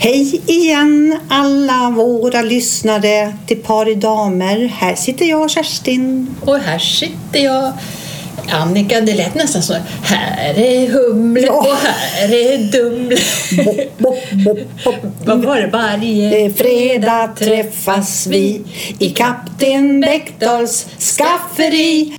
Hej igen alla våra lyssnare till Par i damer. Här sitter jag Kerstin. Och här sitter jag. Annika, det lät nästan så. Här är Humle Ja. och här är Dumle. Vad var det? Varje Fredag träffas vi i Kapten Bäckdals skafferi.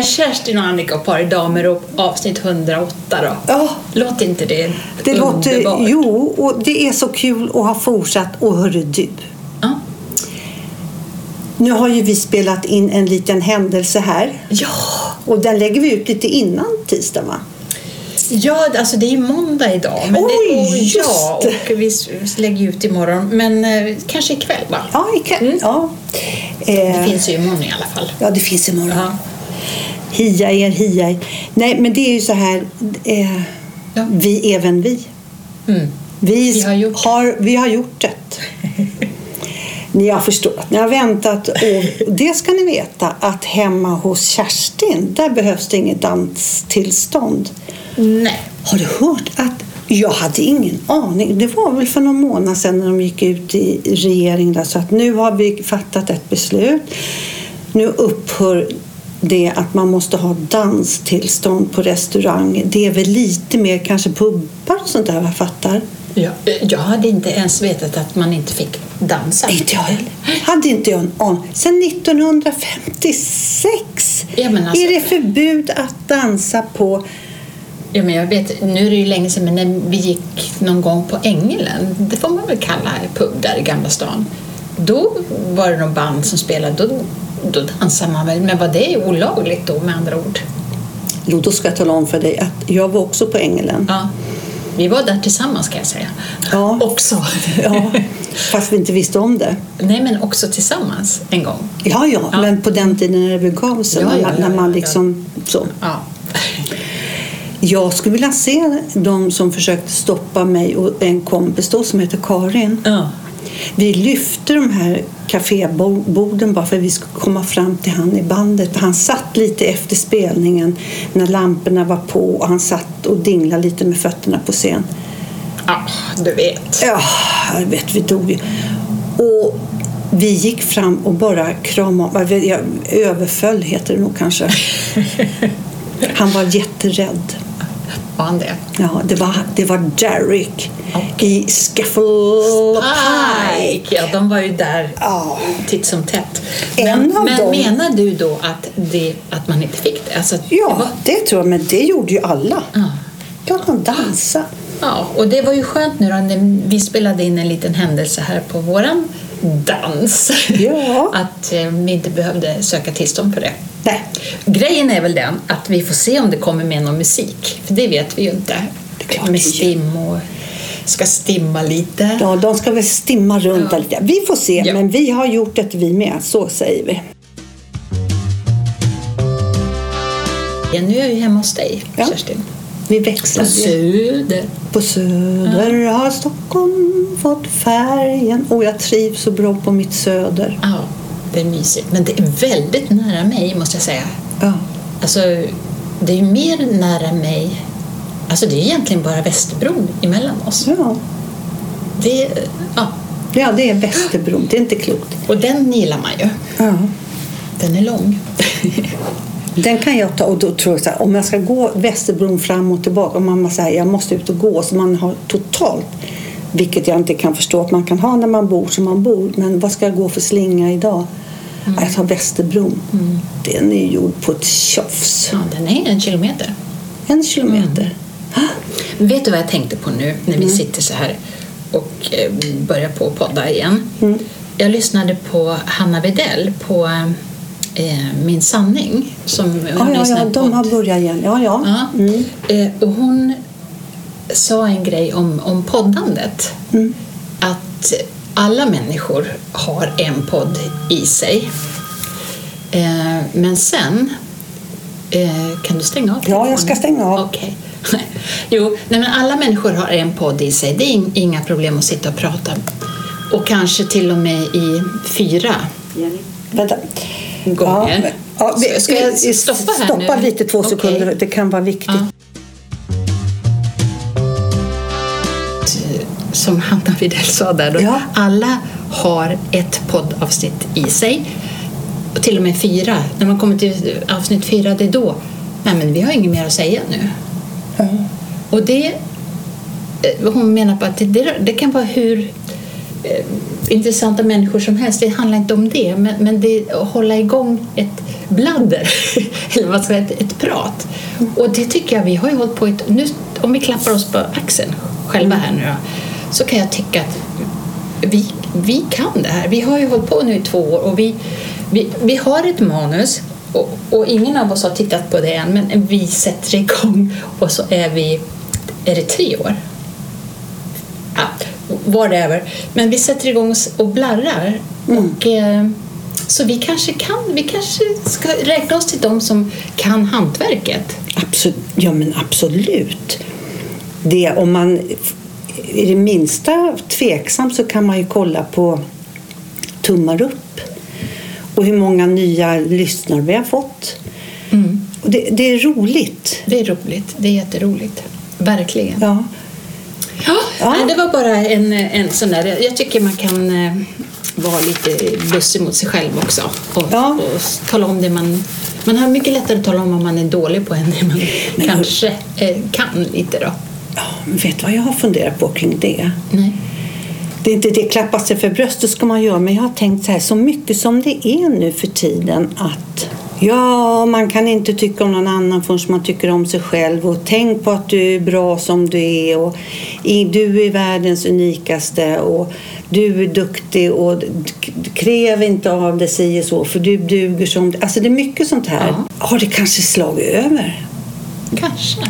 Här Kerstin och Annika och Par i damer och avsnitt 108 då. Ja, Låter inte det det låter... underbart? Jo, och det är så kul att ha fortsatt. Och hörru du, Ja. nu har ju vi spelat in en liten händelse här. ja. Och den lägger vi ut lite innan tisdag va? Ja, alltså det är ju måndag idag. Men Oj, det, och, ja, och vi lägger ut imorgon. Men eh, kanske ikväll va? Ja, ikväll. Ja. Det Eh, finns ju imorgon i alla fall. ja, det finns imorgon. Ja. Hia er, hia er. Nej, men det är ju så här. Eh, Ja. Vi, även vi. Mm. Vi, Vi har gjort har, vi har gjort det. Ni har förstått. Ni har väntat. Och det ska ni veta att hemma hos Kerstin, där behövs det inget danstillstånd. Nej. Har du hört att jag hade ingen aning. Det var väl för någon månad sedan när de gick ut i regeringen där, så att nu har vi fattat ett beslut. Nu upphör det att man måste ha danstillstånd på restaurang. Det är väl lite mer kanske pubbar och sånt där vad jag fattar. Ja, jag hade inte ens vetat att man inte fick dansa. Inte jag heller. Hade inte jag en aning. Sen 1956 Ja, alltså- är det förbud att dansa på Ja, men jag vet, nu är det ju länge sedan, men när vi gick någon gång på Ängelen, det får man väl kalla pub där i Gamla stan, då var det någon band som spelade, då, då dansade man väl, men var det olagligt då med andra ord? Jo, då ska jag tala om för dig att jag var också på Ängelen. Ja. Vi var där tillsammans kan jag säga. Ja. Också. Ja, fast vi inte visste om det. Nej, men också tillsammans en gång. Ja, ja, Ja. men på den tiden när det begav sig, Ja, ja, när man liksom så. Ja. Jag skulle vilja se de som försökte stoppa mig och en kompis då som heter Karin. ja. Vi lyfte de här kaféborden bara för att vi skulle komma fram till han i bandet. Han satt lite efter spelningen när lamporna var på och han satt och dinglade lite med fötterna på scen. ja, du vet. Ja, jag vet, vi dog ju. Och vi gick fram och bara kramade jag Överföll heter det nog kanske. Han var jätterädd. Var han det? Ja, det var, det var Derek i Scuffle Pike. Ja, de var ju där Ja. titt som tätt. En Men, men dem- menar du då att, det, att man inte fick det? Alltså, att det Ja, var, det tror jag, men det gjorde ju alla. Ja. Ja, han dansade. ja, och det var ju skönt nu då när vi spelade in en liten händelse här på våran dans. Ja. att eh, vi inte behövde söka tillstånd för det. Nej, Grejen är väl den att vi får se om det kommer med någon musik. För det vet vi ju inte. Det är klart med vi stim och ska stimma lite. ja, de ska väl stimma runt Ja. lite. Vi får se, Ja. men vi har gjort det vi med. Så säger vi. Ja, nu är ju hemma hos dig, Ja. Kerstin. Vi På växlar. Söder. På Söder har Stockholm fått färgen. Och jag trivs så bra på mitt Söder. Ja, det är mysigt. Men det är väldigt nära mig, måste jag säga. Ja. Alltså, det är mer nära mig. Alltså, det är egentligen bara Västerbron emellan oss. Ja. Det, ja, ja, det är Västerbron. Det är inte klokt. och den gillar man ju. Ja. Den är lång. Den kan jag ta och då tror jag så här, om jag ska gå Västerbron fram och tillbaka om man säger jag måste ut och gå så man har totalt vilket jag inte kan förstå att man kan ha när man bor som man bor men vad ska jag gå för slinga idag? Ja, Jag tar Västerbron. Den är gjord på ett tjofs. Ja, den är en kilometer. En kilometer. Vet du vad jag tänkte på nu när Mm. vi sitter så här och eh, börjar på att podda igen? Mm. Jag lyssnade på Hanna Widell på eh, Min sanning. Som Ja, ja, ja, de har börjat igen. Ja, ja. Ja. Mm. Eh, och hon sa en grej om, om poddandet. Mm. Att alla människor har en podd i sig. Eh, men sen... Eh, kan du stänga av? Ja, jag ska stänga av. Okej. jo, nej, men alla människor har en podd i sig. Det är ing- inga problem att sitta och prata. Och kanske till och med i fyra Vänta gånger. Ja, ja, vi, Ska jag stoppa här Stoppa nu? lite två okay. sekunder, det kan vara viktigt. Ja. Som Hanna Widell sa där, då, ja. alla har ett poddavsnitt i sig. Och till och med fyra. När man kommer till avsnitt fyra, det är då Nej, men vi har inget mer att säga nu. Mm. Och det, eh, hon menar på att det, det, kan vara hur eh, intressanta människor som helst. Det handlar inte om det, men, men det är att hålla igång ett bladder, eller vad ska jag säga, ett, ett prat. Och det tycker jag vi har ju hållit på ett, nu, om vi klappar oss på axeln själva här nu då, så kan jag tycka att vi, vi kan det här. Vi har ju hållit på nu i två år och vi, vi, vi har ett manus och, och ingen av oss har tittat på det än men vi sätter igång och så är vi, är det tre år? Ja, whatever. Men vi sätter igång och blarrar. Och, eh, så vi kanske kan, vi kanske ska räkna oss till de som kan hantverket. Absolut. Ja, men absolut. Det, om man är det minsta tveksam så kan man ju kolla på tummar upp och hur många nya lyssnare vi har fått. Och det, det är roligt. Det är roligt, det är jätteroligt. Verkligen. Ja. Ja. Nej, det var bara en, en sån där... Jag tycker man kan eh, vara lite bussig mot sig själv också. Och, Ja. och tala om det man... Man har mycket lättare att tala om vad man är dålig på än det man kanske eh, kan lite då. ja, men vet du vad jag har funderat på kring det? Nej. Det är inte det klappa sig för bröstet ska man göra, men jag har tänkt så här, så mycket som det är nu för tiden att ja, man kan inte tycka om någon annan förrän man tycker om sig själv och tänk på att du är bra som du är och du är världens unikaste och du är duktig och kräv inte av dig si så för du duger som Alltså det är mycket sånt här. Ja. Har det kanske slagit över? Kanske.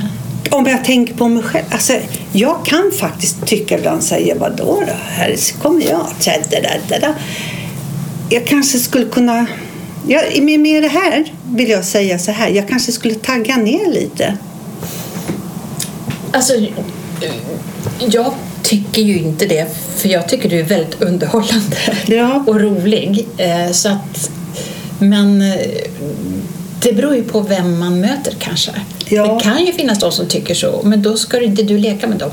Om jag tänker på mig själv. Alltså, jag kan faktiskt tycka ibland säga vadå då? Här kommer jag. Så här. Jag kanske skulle kunna... Ja, med, med det här vill jag säga så här. Jag kanske skulle tagga ner lite. Alltså, jag tycker ju inte det, för jag tycker du är väldigt underhållande Ja. och rolig. Eh, Så att, men eh, det beror ju på vem man möter kanske. Ja. Det kan ju finnas de som tycker så, men då ska inte du leka med dem.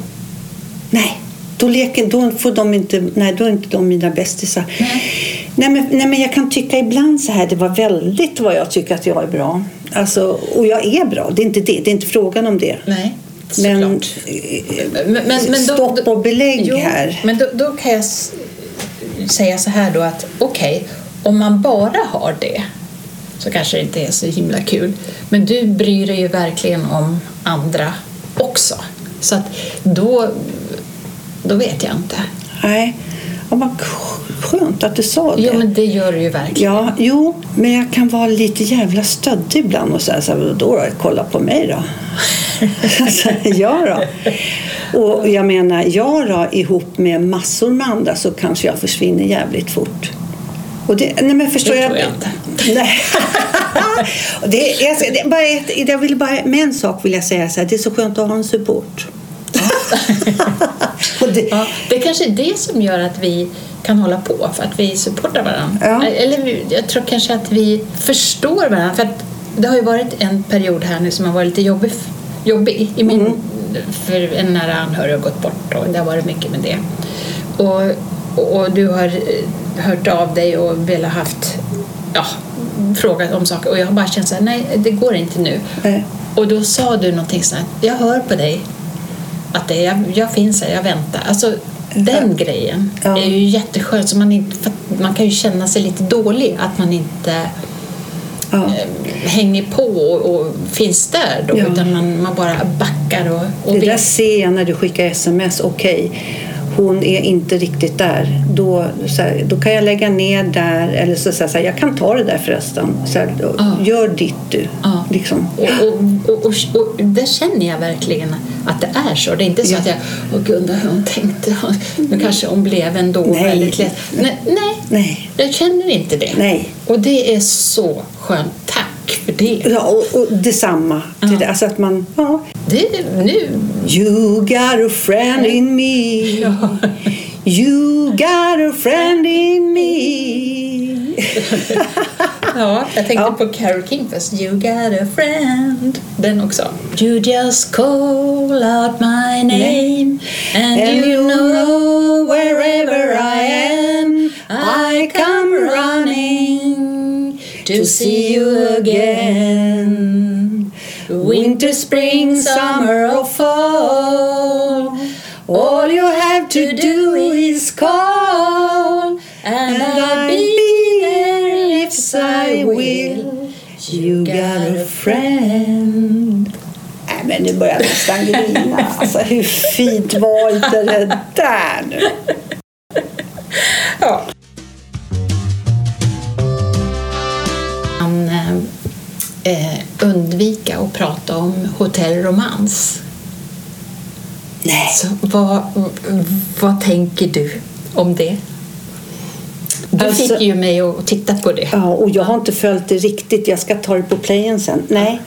Nej, då, leker, då får de inte... Nej, då är inte de mina bästisar. Nej. Nej, men, nej, men jag kan tycka ibland så här, det var väldigt vad jag tycker att jag är bra. Alltså, och jag är bra, det är inte det. Det är inte frågan om det. Nej, Men, Men, men, men stopp och belägg jo, här. Men då, då kan jag säga så här då att okej, om man bara har det så kanske det inte är så himla kul. Men du bryr dig ju verkligen om andra också. Så att då, då vet jag inte. Nej, ja, vad skönt att du sa det. Jo, men det gör du ju verkligen. Ja, jo, men jag kan vara lite jävla stöddig ibland och säga så här, då då, kolla på mig då. alltså, ja då. Och jag menar, jag då, ihop med massor med andra så kanske jag försvinner jävligt fort. Och det, nej men förstår Det jag, tror jag inte. Nej. Och det, jag, det bara ett, jag vill bara, med en sak vill jag säga så här, det är så skönt att ha en support. och det, Ja, det kanske är det som gör att vi kan hålla på, för att vi supportar varandra. Ja. Eller jag tror kanske att vi förstår varandra. För att det har ju varit en period här nu som har varit lite jobbig, jobbig i min, för en nära anhörig har gått bort och det har varit mycket med det. Och, och du har eh, hört av dig och velat haft, ja, frågat om saker och jag har bara känt så här, nej det går inte nu. Nej. Och då sa du någonting sånt här, jag hör på dig att det, jag, jag finns här, jag väntar. Alltså den grejen Ja. är ju jätteskönt. Så man, inte, man kan ju känna sig lite dålig att man inte ja. eh, hänger på och, och finns där då, Ja. utan man, man bara backar och, och Det där vet. ser jag när du skickar sms. Okej, hon är inte riktigt där. Då, så här, då kan jag lägga ner där. Eller så säger jag kan ta det där förresten. Så här, då, Ja. Gör ditt du. Ja. Liksom. Och, och, och, och, det känner jag verkligen att det är så. Det är inte så Ja. att jag, åh gud, hon tänkte. Nu kanske hon blev ändå Nej. väldigt lätt. Nej, nej, Nej. jag känner inte det. Nej. Och det är så skönt. Tack för det. Ja, och, och detsamma. Ja. Till det. Alltså att man, ja. Det är nu. You got a friend in me. You got a friend in me. ja, jag tänkte ja. på Carole King först. You got a friend. Den också. You just call out my name and, and you know wherever I am I come running to see you again. Winter, spring, summer or fall. All you have to do is call. And I'll be there if I will. You got a friend. Nej, men nu börjar jag nästan grina. Alltså, hur fint var inte det där nu? Ja. Eh, undvika att prata om hotellromans. Nej. Så vad, vad tänker du om det? Du Alltså- fick ju mig att titta på det. Ja, och jag har inte följt det riktigt. Jag ska ta det på playen sen. Nej.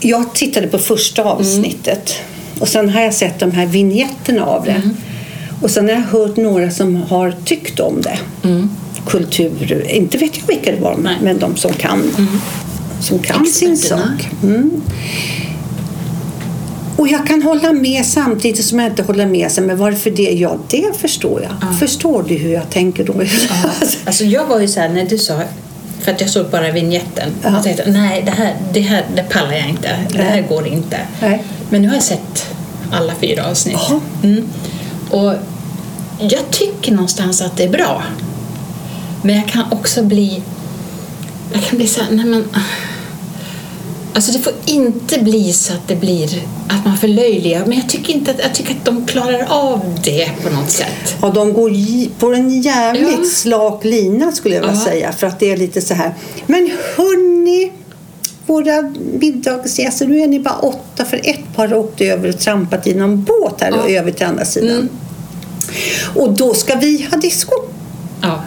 Jag tittade på första avsnittet och sen har jag sett de här vignetten av det. Och sen har jag hört några som har tyckt om det. Kultur, inte vet jag vilka det var, Nej. men de som kan, som kan sin sak. Mm. Och jag kan hålla med samtidigt som jag inte håller med. sig. Men varför det? Ja, det förstår jag. Förstår du hur jag tänker då? Alltså jag var ju så här när du sa, för att jag såg bara vignetten. Ja. Jag tänkte, nej det här, det här det pallar jag inte. Det här Nej. går inte. Nej. Men nu har jag sett alla fyra avsnitt. Mm. Och jag tycker någonstans att det är bra. Men jag kan också bli... Jag kan bli så här, nej men... Alltså det får inte bli så att det blir att man förlöjligar. Men jag tycker inte att, jag tycker att de klarar av det på något sätt. Ja, de går på en jävligt Ja. slak lina skulle jag vilja Ja. säga. För att det är lite så här. Men hörni, våra middagsgäster, nu är ni bara åtta för ett par åkte över och trampat i någon båt här och Ja. över till andra sidan. Mm. Och då ska vi ha disco. Ja.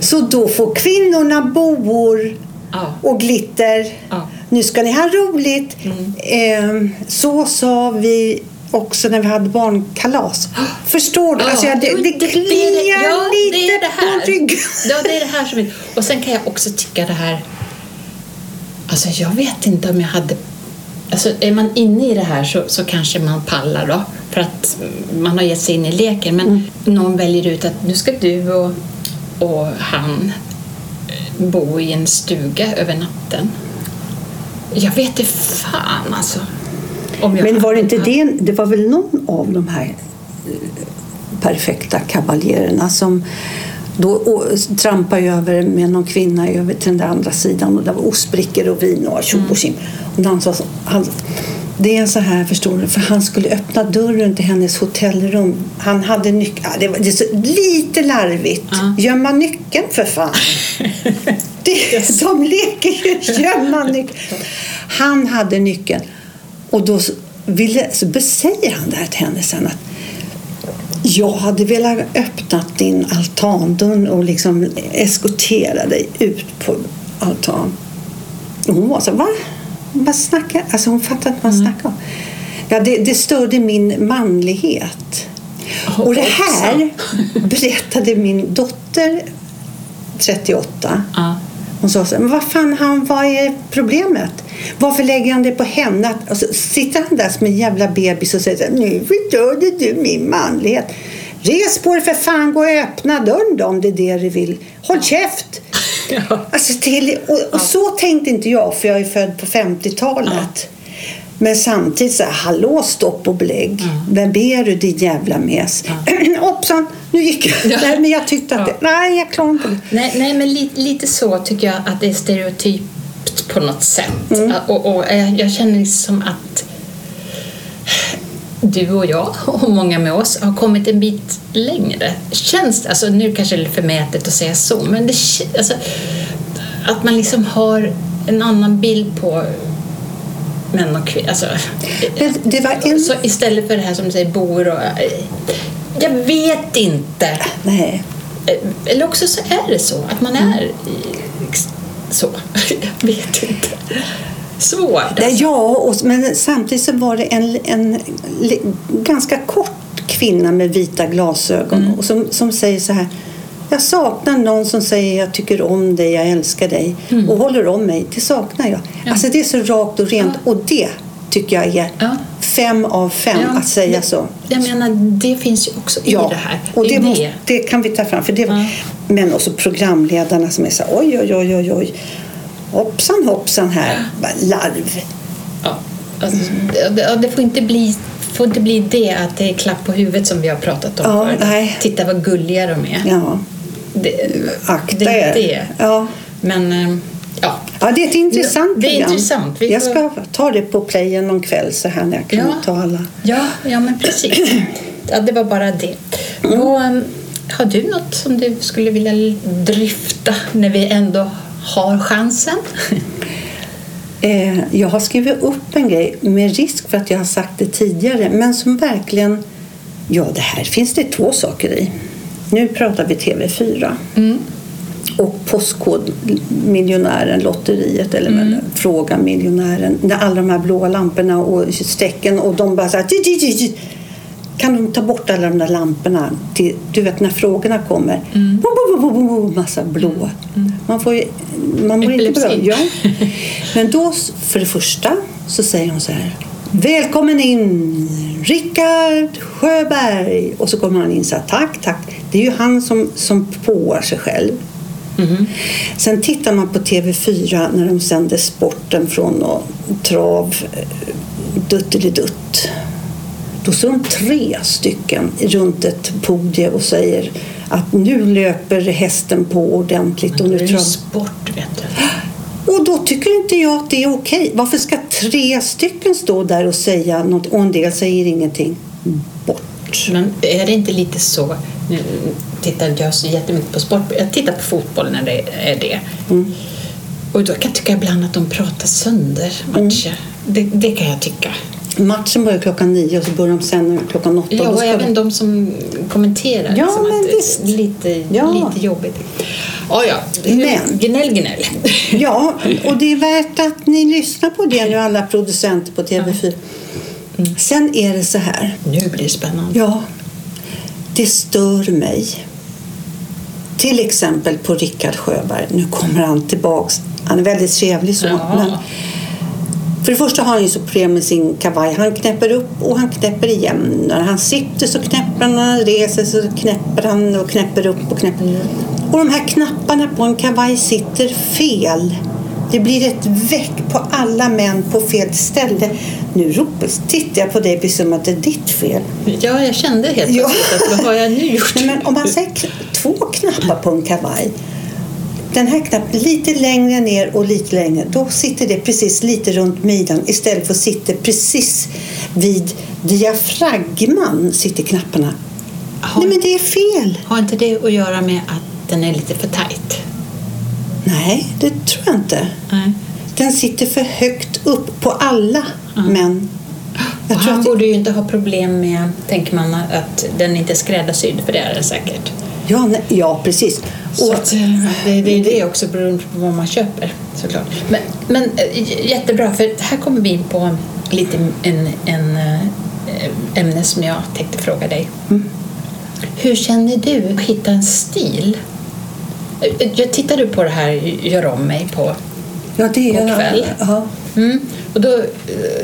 Så då får kvinnorna boor och glitter. Ja. Nu ska ni ha roligt. Eh, så sa vi också när vi hade barnkalas. Förstår du? alltså, jag, det, men det kliar ja, lite det är det här. på ryggen. Ja, det är det här som är... Och sen kan jag också tycka det här... Alltså jag vet inte om jag hade... Alltså är man inne i det här så, så kanske man pallar då. För att man har gett sig in i leken. Men Mm. någon väljer ut att nu ska du och, och han bo i en stuga över natten. Jag vet inte fan alltså. Men var det inte det? Det var väl någon av de här eh, perfekta kavaljererna som då trampade över med någon kvinna över till den andra sidan och det var ostbrickor och vin och tjo och tjim. Och han sa så, han, det är så här, förstår du, för han skulle öppna dörren till hennes hotellrum. Han hade nyckeln. Det, var, det så lite larvigt. Ja. Gömma nyckeln för fan. Det, de leker ju gömma nyckeln. Han hade nyckeln. Och då ville, så besäger han där till henne sen att jag hade velat öppna din altandörr och liksom eskortera dig ut på altan. Och hon var så va? Vad snackar? Alltså hon fattade inte vad han snackade om. Ja, det, det störde min manlighet. Och det här berättade min dotter 38. Ja. Hon sa så här, men vad fan han, vad är problemet? Varför lägger han det på henne? Och så sitter han där som en jävla bebis och säger så här, nu förstörde du min manlighet. Res på dig för fan, gå och öppna dörren då om det är det du vill. Håll käft! Ja. Alltså till, och, och så tänkte inte jag, för jag är född på 50-talet. Men samtidigt så här, hallå stopp och belägg. Vem ber du din jävla mes? Hoppsan, nu gick jag. Ja. Nej, men jag tyckte att Ja. det, nej jag klarar inte det. Nej, nej men li, lite så tycker jag att det är stereotypt på något sätt. Och, och jag, jag känner liksom att du och jag och många med oss har kommit en bit längre. Känns alltså nu kanske det är förmätet att säga så, men det alltså, att man liksom har en annan bild på män och kvinnor. Alltså, en... så istället för det här som du säger, bor och... Jag vet inte. Nej. Eller också så är det så att man är i- så. Jag vet inte. Svårt. Alltså. Ja, och, men samtidigt så var det en, en, ganska kort kvinna med vita glasögon Mm. och som, som säger så här. Jag saknar någon som säger jag tycker om dig, jag älskar dig och håller om mig. Det saknar jag. Mm. Ja. Alltså det är så rakt och rent och det tycker jag är Ja. fem av fem Ja, att säga det, så. Jag menar, det finns ju också i det här. och det, måste, det. kan vi ta fram. För det, Ja. Men också programledarna som är så här, oj, oj, oj, oj, oj. Hoppsan hoppsan här, larv. Ja, alltså, det, får inte bli får inte bli det att det är klapp på huvudet som vi har pratat om Ja, förut. Titta vad gulliga de är. Ja, Det, akta det är er. det. Ja. Men eh, ja, ja, det är ett intressant Det är program. intressant. Vi Jag får- ska ta det på playen någon kväll så här när jag kan Ja. ta alla. ja, ja men precis. Ja, det var bara det. Mm. Och, eh, har du något som du skulle vilja dryfta när vi ändå har chansen? Eh, jag har skrivit upp en grej med risk för att jag har sagt det tidigare men som verkligen... Ja, det här finns det två saker i. Nu pratar vi TV4. Och Postkodmiljonären, lotteriet eller mm. Fråga miljonären. När alla de här blåa lamporna och strecken och de bara så här... Kan de ta bort alla de där lamporna? Till, du vet när frågorna kommer. Bo, bo, bo, bo, bo, massa blå. Man får ju, man mår inte bra. Ja. Men då, för det första, så säger hon så här. Välkommen in, Rickard Sjöberg. Och så kommer han in så här, tack, tack. Det är ju han som, som påar sig själv. Sen tittar man på TV4 när de sänder sporten från och trav, eh, duttelidutt. Då står de tre stycken runt ett podium och säger att nu löper hästen på ordentligt. Och Nu trav... sport, vet du. Och då tycker inte jag att det är okej. Varför ska tre stycken stå där och säga något och en del säger ingenting? Bort. Men är det inte lite så, nu tittar jag så jättemycket på sport, jag tittar på fotboll när det är det. Mm. Och då kan jag tycka ibland att de pratar sönder matcher. Det, det kan jag tycka. Matchen börjar klockan nio och så börjar de sen klockan åtta. Ja, och ska även de- de som kommenterar. Ja, liksom, men visst. Lite, Ja. lite jobbigt. Ja, ja. Men- Gnäll, gnäll. Ja, och det är värt att ni lyssnar på det nu alla producenter på TV4. Sen är det så här. Nu blir det spännande. Ja, det stör mig. Till exempel på Rickard Sjöberg. Nu kommer han tillbaks. Han är väldigt trevlig så. Ja. Men för det första har han ju så problem med sin kavaj. Han knäpper upp och han knäpper igen. När han sitter så knäpper han, när han reser så knäpper han och knäpper upp och knäpper. Och de här knapparna på en kavaj sitter fel. Det blir ett väck på alla män på fel ställe. Nu ropar, tittar jag på dig precis som att det är ditt fel. Ja, jag kände helt Ja. plötsligt att vad har jag nu gjort? Nej, men om man säger två knappar på en kavaj. Den här knappen lite längre ner och lite längre. Då sitter det precis lite runt midjan istället för att sitta precis vid diafragman sitter knapparna. Har, Nej men det är fel. har inte det att göra med att den är lite för tajt? Nej, det tror jag inte. Nej. Den sitter för högt upp på alla män. Jag Och tror han att- borde ju inte ha problem med, tänker man, att den inte är skräddarsydd, för det är den säkert. Ja, ja precis. Så Och, eh, det, det är det också beroende på vad man köper såklart. Men, men eh, jättebra, för här kommer vi in på lite en, en eh, ämne som jag tänkte fråga dig. Hur känner du att hitta en stil? Jag tittar du på det här Gör om mig på ja, det är kväll. Ja. Mm. Och då,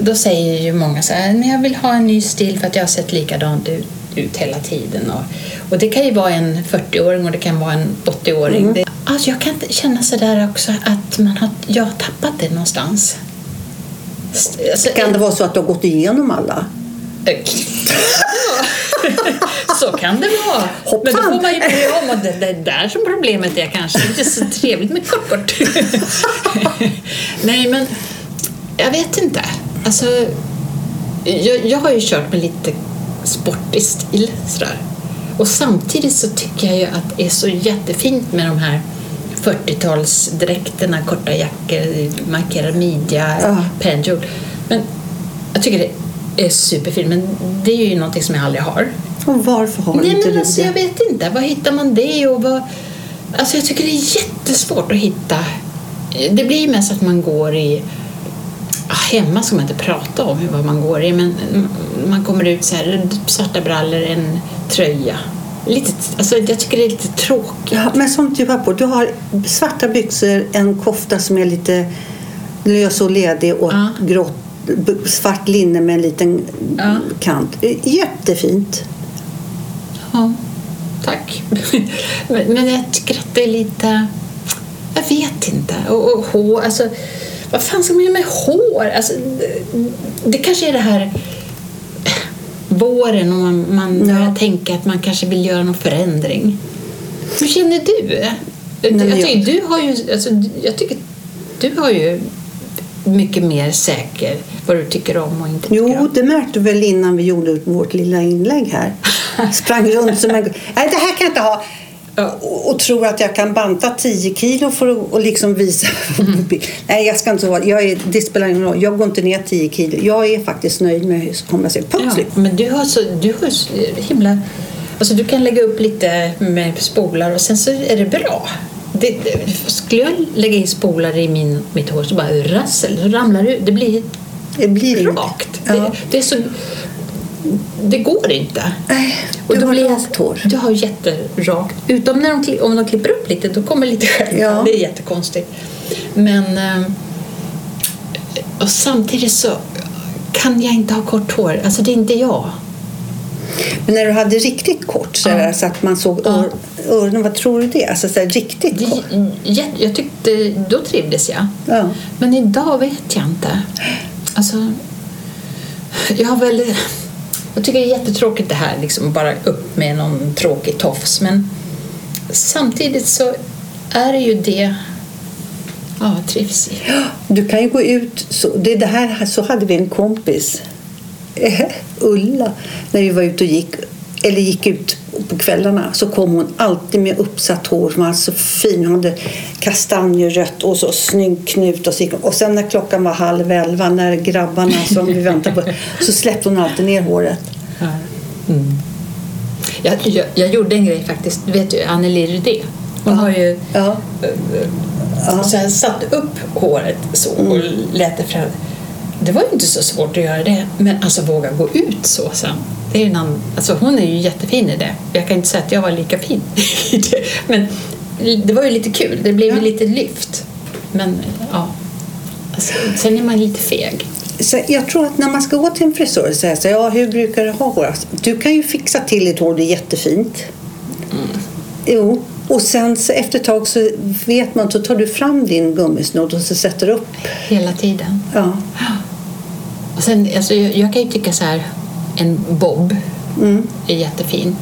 då säger ju många så här, men jag vill ha en ny stil för att jag har sett likadant ut, ut hela tiden. Och, och det kan ju vara en 40-åring och det kan vara en 80-åring. Det, alltså jag kan känna så där också att man har, jag har tappat det någonstans. Alltså, Kan det vara så att du har gått igenom alla? så kan det vara. Hoppsan. Men då får man ju börja om och det, det är där som problemet är kanske. Det är inte så trevligt med kort kort. Nej, men jag vet inte. Alltså, jag, jag har ju kört med lite sportig stil sådär. Och samtidigt så tycker jag ju att det är så jättefint med de här 40-talsdräkterna, korta jackor, markerad midja, Ja. penjol. Men jag tycker det är superfint, men det är ju någonting som jag aldrig har. Och varför har Nej, inte men du alltså, det? jag vet inte. Var hittar man det? Och vad... alltså, jag tycker det är jättesvårt att hitta. Det blir ju mest att man går i... Hemma ska man inte prata om vad man går i, men man kommer ut så här, svarta brallor, en tröja. Lite, alltså, jag tycker det är lite tråkigt. Ja, men som du har på, du har svarta byxor, en kofta som är lite lös och ledig och Ja. grått, svart linne med en liten Ja. kant. Jättefint. Ja, tack. men, men jag tycker att det är lite... Jag vet inte. Och, och hår, alltså, vad fan ska man göra med hår? Alltså, det, det kanske är det här våren och man, man Ja. börjar tänka att man kanske vill göra någon förändring. Hur känner du? men jag, tycker, du har ju, alltså, jag tycker du har ju mycket mer säker vad du tycker om och inte tycker Jo, om. det märkte du väl innan vi gjorde vårt lilla inlägg här. Sprang runt som en... Nej, det här kan jag inte ha. Och, tror att jag kan banta 10 kilo för att och liksom visa. Mm. Nej, jag ska inte vara... Jag är, det spelar ingen roll. Jag går inte ner 10 kilo. Jag är faktiskt nöjd med hur jag kommer se ut. Ja, men du har så, du har så himla... Alltså du kan lägga upp lite med spolar och sen så är det bra. Det, skulle jag lägga in spolar i min, mitt hår så bara rassel, så ramlar det. Det blir Det blir rakt. Ja. Det, det är så... Det går inte. Nej, Och du då har blir. Du har jätterakt. Utom när de, om de klipper upp lite, då kommer lite själv. Ja. Det är jättekonstigt. Men... eh, Och samtidigt så kan jag inte ha kort hår. Alltså det är inte jag. Men när du hade riktigt kort så, där, så att man såg Ja. ör, öronen, vad tror du det? Alltså så här, riktigt Det, kort. jä- jag tyckte, då trivdes jag. Ja. Men idag vet jag inte. Alltså, jag har väl... Jag tycker det är jättetråkigt det här, liksom bara upp med någon tråkig tofs. Men samtidigt så är det ju det ja, jag trivs i. Du kan ju gå ut, så, det det här, så hade vi en kompis, Ulla, när vi var ute och gick, eller gick ut på kvällarna så kom hon alltid med uppsatt hår som var så fin. Hon hade kastanjerött och så snygg knut och så hon. Och sen när klockan var halv elva, när grabbarna som vi väntade på, så släppte hon alltid ner håret. Mm. Jag, jag, jag gjorde en grej faktiskt. Du vet ju Anneli Rydé. Hon har ju Ja. så här, satt upp håret så och lät det fram. Det var inte så svårt att göra det. Men alltså våga gå ut så sen. Det är en annan, alltså hon är ju jättefin i det. Jag kan inte säga att jag var lika fin i det. Men det var ju lite kul. Det blev ju Ja. lite lyft. Men ja, alltså, sen är man lite feg. Så jag tror att när man ska gå till en frisör och säga så ja, hur brukar du ha hår? Alltså, Du kan ju fixa till ditt hår, det är jättefint. Jo, och sen så efter ett tag så vet man, så tar du fram din gummisnodd och så sätter upp. Hela tiden. Ja. Och sen, alltså, jag, kan ju tycka så här, en bob Mm. är jättefin.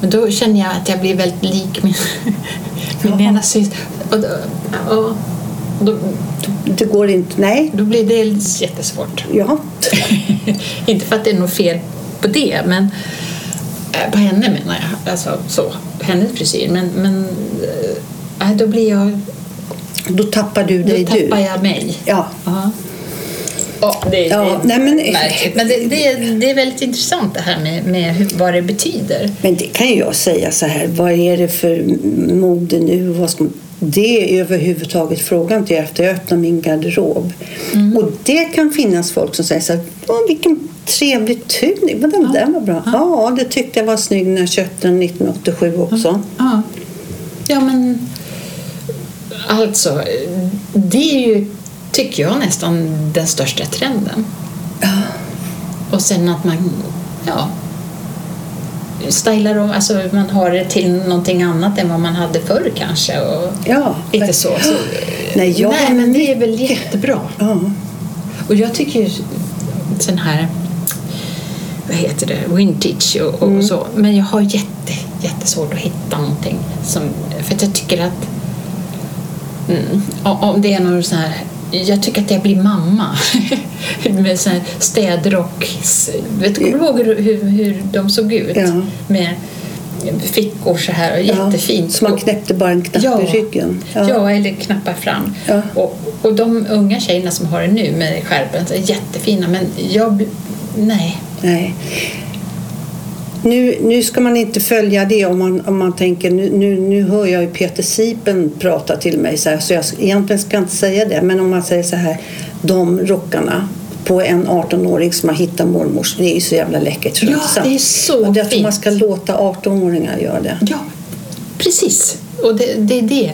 Men då känner jag att jag blir väldigt lik min, min ena syster. Och då, och då, Det går inte, nej. då blir det jättesvårt. Ja. Inte för att det är något fel på det, men eh, på henne menar jag. Alltså så, hennes frisyr. Men, men eh, då blir jag... Då tappar du Då dig du. tappar jag mig. Ja. Ja. Ja, det, Ja, det, nej, men- märkligt. men det, det, är- det är väldigt intressant det här med, med hur, vad det betyder. Men det kan jag säga så här, vad är det för mode nu? Vad ska, det är överhuvudtaget frågan till efter jag öppnar min garderob. Och det kan finnas folk som säger så här, "Åh, vilken trevlig tunik, vad den där var bra. Ja. det tyckte jag var snygg när jag köpte den 1987 också. Ja, ja men alltså, det är ju, tycker jag, nästan den största trenden. Och sen att man, ja, stylar och, alltså man har det till någonting annat än vad man hade förr kanske. Och Ja, lite så. så Nej, jag nej, men det är väl jättebra. Ja. Och jag tycker ju sån här, vad heter det, vintage och, och så. Men jag har jätte, jättesvårt att hitta någonting som, för att jag tycker att mm, om det är någon sån här jag tycker att jag blir mamma med sån städrock. Vet du, kommer du ihåg hur, hur, de såg ut? Ja. Med fickor så här och jättefint. Så man knäppte bara en knapp Ja. i ryggen. Ja. eller knappar fram. Ja. Och, och de unga tjejerna som har det nu med skärpen är jättefina men jag... Nej. Nej. Nu, nu ska man inte följa det om man, om man tänker, nu, nu, nu hör jag ju Peter Sipen prata till mig så här, så jag egentligen ska inte säga det, men om man säger så här, de rockarna på en 18-åring som har hittat mormors, det är ju så jävla läckert. jag Ja, det är så Och Jag tror fint. man ska låta 18-åringar göra det. Ja, precis. Och det, det är det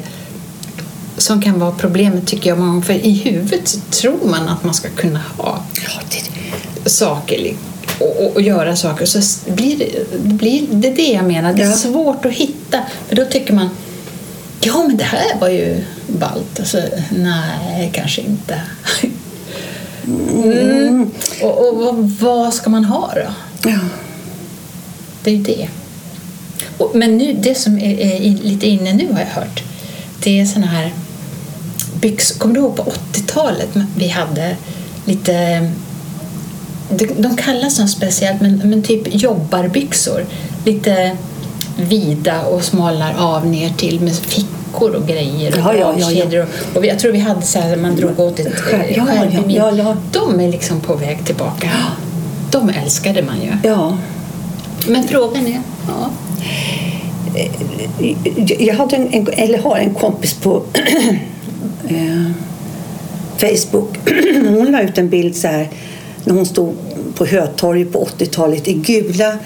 som kan vara problemet tycker jag. många. För i huvudet tror man att man ska kunna ha Ja, det, saker li- och, och, och göra saker. Så blir blir, det är det jag menar. Det är Ja. svårt att hitta. För då tycker man Ja, men det här var ju ballt. Alltså, nej, kanske inte. Mm. Och, och vad, vad ska man ha då? Ja. Det är ju det. Och, men nu, det som är, är lite inne nu har jag hört, det är såna här byxor. Kommer du ihåg på 80-talet? Vi hade lite... De, kallas något speciellt, men, men typ jobbarbyxor. Lite vida och smalnar av ner till med fickor och grejer och Ja, ja, ja, ja. Och, och jag tror vi hade så här, man drog åt ett Skär- eh, ja, ja, ja, ja. De är liksom på väg tillbaka. De älskade man ju. ja. Men frågan är... Ja. Jag hade en, en, eller har en kompis på eh, Facebook. Hon la ut en bild så här när hon stod på Hötorget på 80-talet i gula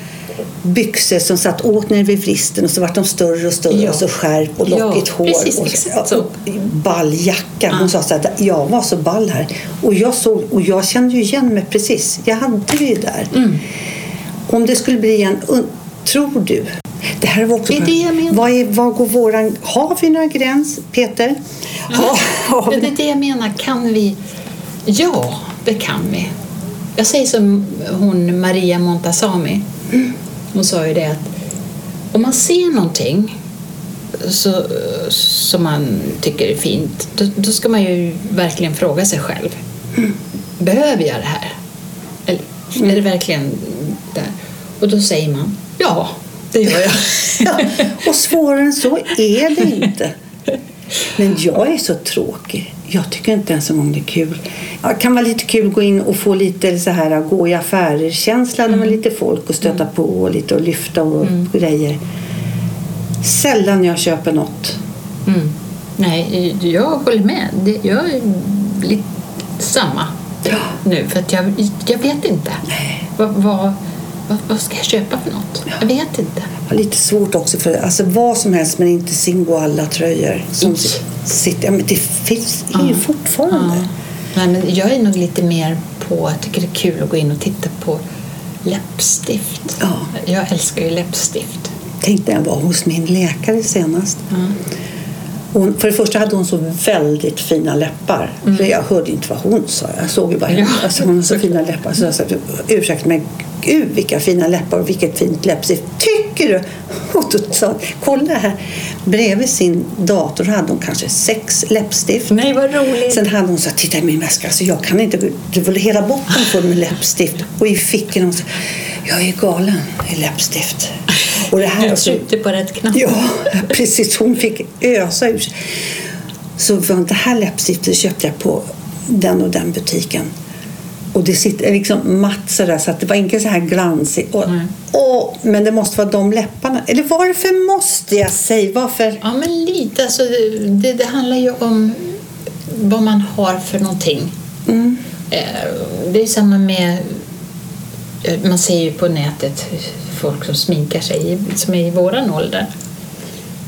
byxor som satt åt ner vid vristen och så vart de större och större Ja. och så skärp och Ja, lockigt hår. precis, och, så. och ball jacka. Hon sa så här, jag var så ball här. Och jag, såg, och jag kände ju igen mig precis. Jag hade ju där. Mm. Om det skulle bli en... un- Tror du? Det här var också Det är det jag menar. vad, är, vad går våran... Har vi några gräns, Peter? Har, har Det är det jag menar. Kan vi? Ja, det kan vi. Jag säger som hon Maria Montazami. Hon sa ju det att om man ser någonting så, som man tycker är fint då, då ska man ju verkligen fråga sig själv. Behöver jag det här? Eller är det verkligen det? Och då säger man ja, det gör jag. Ja, och svårare än så är det inte. Men jag är så tråkig. Jag tycker inte ens en gång det är kul. Det kan vara lite kul att gå in och få lite så här gå i affärer-känsla med lite folk och stöta på och lite och lyfta och grejer. Sällan jag köper något. Mm. Nej, jag håller med. Jag är lite samma nu. För att jag, jag vet inte. Vad, vad, vad, vad ska jag köpa för något? Jag vet inte. Har lite svårt också för alltså vad som helst men inte Singoalla-tröjor. Som sitter, ja, men det finns är ju Ja. fortfarande. Ja. Nej, men jag är nog lite mer på, jag tycker det är kul att gå in och titta på läppstift. Ja. Jag älskar ju läppstift. Tänk när jag var hos min läkare senast. Mm. Hon, för det första hade hon så väldigt fina läppar. För jag hörde inte vad hon sa. Jag såg ju bara. Mm. Ja. Alltså, hon har så fina läppar. Så jag sa, ursäkta mig, gud vilka fina läppar och vilket fint läppstift. Tycker du? Och då sa kolla här. Bredvid sin dator hade hon kanske sex läppstift. Nej, vad roligt! Sen hade hon sagt, titta i min väska, alltså jag kan inte, det var hela botten full med läppstift. Och i fickan hon sa, jag är galen i läppstift. Och det här, alltså, tryckte på rätt knapp. Ja, precis. Hon fick ösa ur sig. Så det här läppstiftet köpte jag på den och den butiken. Och det sitter liksom matt sådär så att det var inte så här glansigt. Och, åh, men det måste vara de läpparna. Eller varför måste jag säga? Varför? Ja, men lite. Alltså, det, det, handlar ju om vad man har för någonting. Mm. Eh, Det är samma med... eh, Man ser ju på nätet folk som sminkar sig som är i våran ålder.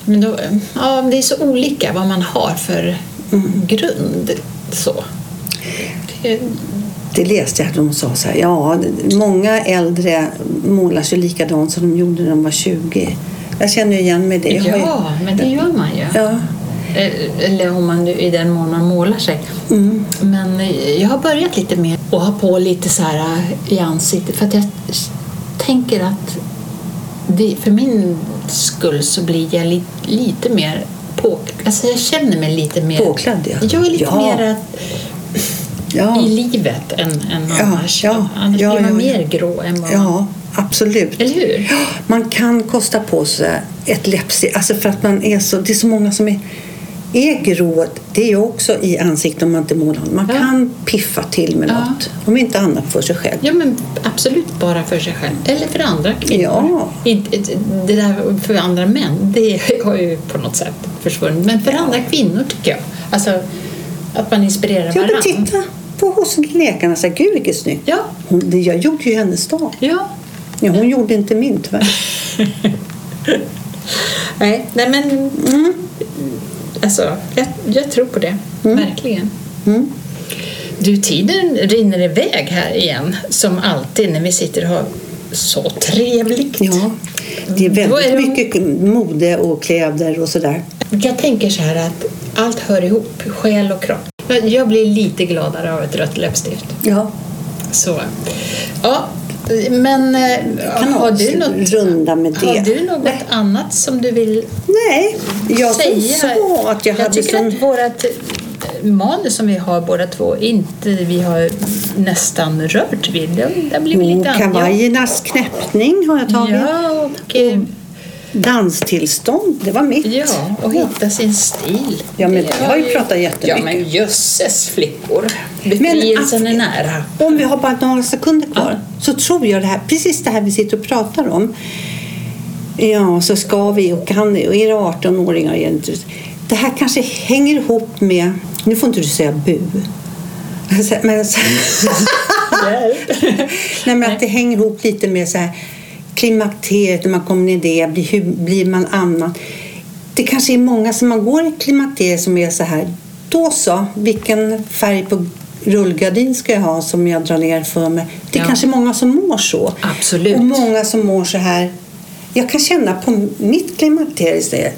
Men då, ja, det är så olika vad man har för Mm. grund. Så. Det, Det läste jag att de sa så här. Ja, många äldre målar sig likadant som de gjorde när de var 20. Jag känner igen mig i det. Har ju- ja, men det gör man ju. ja. Eh, Eller om man i den mån man målar sig. Mm. Men jag har börjat lite mer och ha på lite så här eh, i ansiktet för att jag tänker att det, för min skull så blir jag li, lite mer på... Alltså jag känner mig lite mer... Påklädd, ja. Jag är lite Ja. mer Ja. i livet än, än Ja, annars. ja, annars ja, blir man ja, ja. mer grå än vad ja, absolut. Eller hur? Ja, Man kan kosta på sig ett läppstift. Alltså för att man är så, det är så många som är, är grå. Det är också i ansiktet om man inte målar. Man Ja. kan piffa till med Ja. något. Om inte annat för sig själv. Ja, men absolut bara för sig själv. Eller för andra kvinnor. Ja. Det där för andra män, det har ju på något sätt försvunnit. Men för andra kvinnor tycker jag. Alltså, att man inspirerar Ja, varandra. men titta på hos läkarna. Så här, Gud vilket snyggt. Ja, Hon, det, jag gjorde ju hennes dag. ja. Ja, hon gjorde inte min tyvärr. Nej, nej men... Mm. Alltså, jag, jag tror på det. Verkligen. Mm. Du, tiden rinner iväg här igen. Som alltid när vi sitter och har så trevligt. Ja, det är Då väldigt är det- mycket mode och kläder och sådär. Jag tänker så här att allt hör ihop, själ och kropp. Jag blir lite gladare av ett rött läppstift. Ja. Så. Ja, men eh, har du något, runda med det. har du något Nej. annat som du vill Nej, jag som säga? sa att jag, jag hade tycker sån... att vårt manus som vi har båda två inte vi har nästan rört vid. Det, det blir lite kavajernas knäppning har jag tagit. Ja, och, eh, Danstillstånd, det var mitt. ja, och hitta sin stil. Ja, men vi har ju pratat Ja, jättemycket. men jösses flickor. Befrielsen är nära. Om vi har bara några sekunder kvar så tror jag det här, precis det här vi sitter och pratar om. Ja, så ska vi och kan vi och är det 18-åringar egentligen. Det här kanske hänger ihop med, nu får inte du säga bu. Men, nej, men att det hänger ihop lite med så här, klimakteriet, när man kommer ner i det, blir, hur blir man annan? Det kanske är många som man går i klimakteriet som är så här, då så, vilken färg på rullgardin ska jag ha som jag drar ner för mig? Det är Ja. kanske många som mår så. Absolut. Och många som mår så här. Jag kan känna på mitt klimakterium,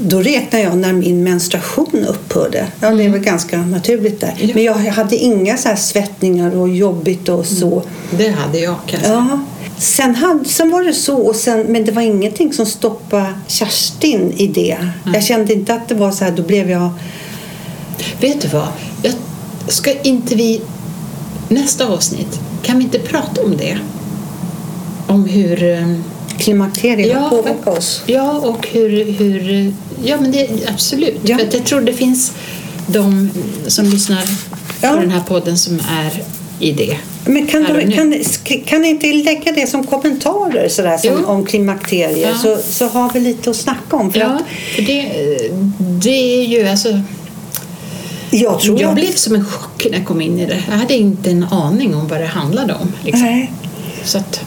då räknar jag när min menstruation upphörde. Ja, det är väl ganska naturligt där. Ja. Men jag hade inga så svettningar och jobbigt och så. Det hade jag kan jag säga. Ja. Sen, hade, sen var det så, och sen, men det var ingenting som stoppade Kerstin i det. Jag kände inte att det var så här, då blev jag... Vet du vad? Jag, ska inte vi nästa avsnitt, kan vi inte prata om det? Om hur... eh, Klimakteriet Ja, påverkar oss. Ja, och hur... hur ja, men det absolut. Ja. För jag tror det finns de som lyssnar Ja. på den här podden som är i det. Men kan nu. kan, kan ni inte lägga det som kommentarer sådär, som, om klimakteriet Ja. så, så har vi lite att snacka om. För Ja, att för det, det är ju alltså... jag tror Jag att- blev som en chock när jag kom in i det. Jag hade inte en aning om vad det handlade om. Liksom. Nej. Så att,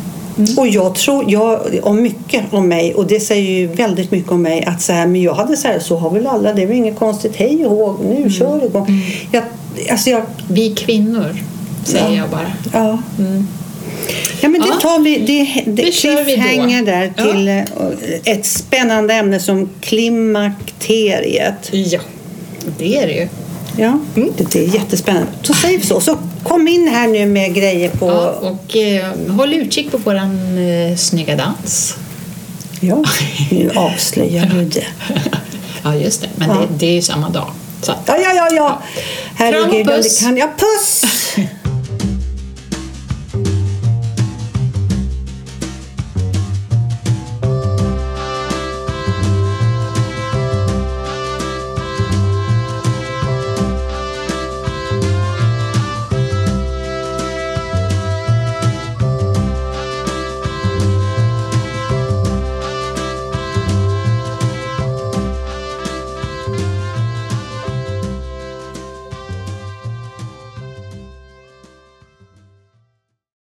Och jag tror jag, om mycket om mig, och det säger ju väldigt mycket om mig, att så här, men jag hade så här, så har väl alla, det är väl inget konstigt, hej och nu Mm. kör igång. Jag, alltså jag, vi kvinnor, säger Ja. jag bara. ja. Ja, men det Ja. tar vi, det, det, Det cliffhanger där Ja. till eh, ett spännande ämne som klimakteriet. Ja, det är det ju. Ja, det är jättespännande. Så säger vi så. Så kom in här nu med grejer på... Ja, och eh, håll utkik på våran eh, snygga dans. Ja, nu avslöjar du det. Ja, just det. Men Ja. det, det är ju samma dag. Så Ja, ja, ja, ja. Herregud, Kram och puss. kan jag. Puss!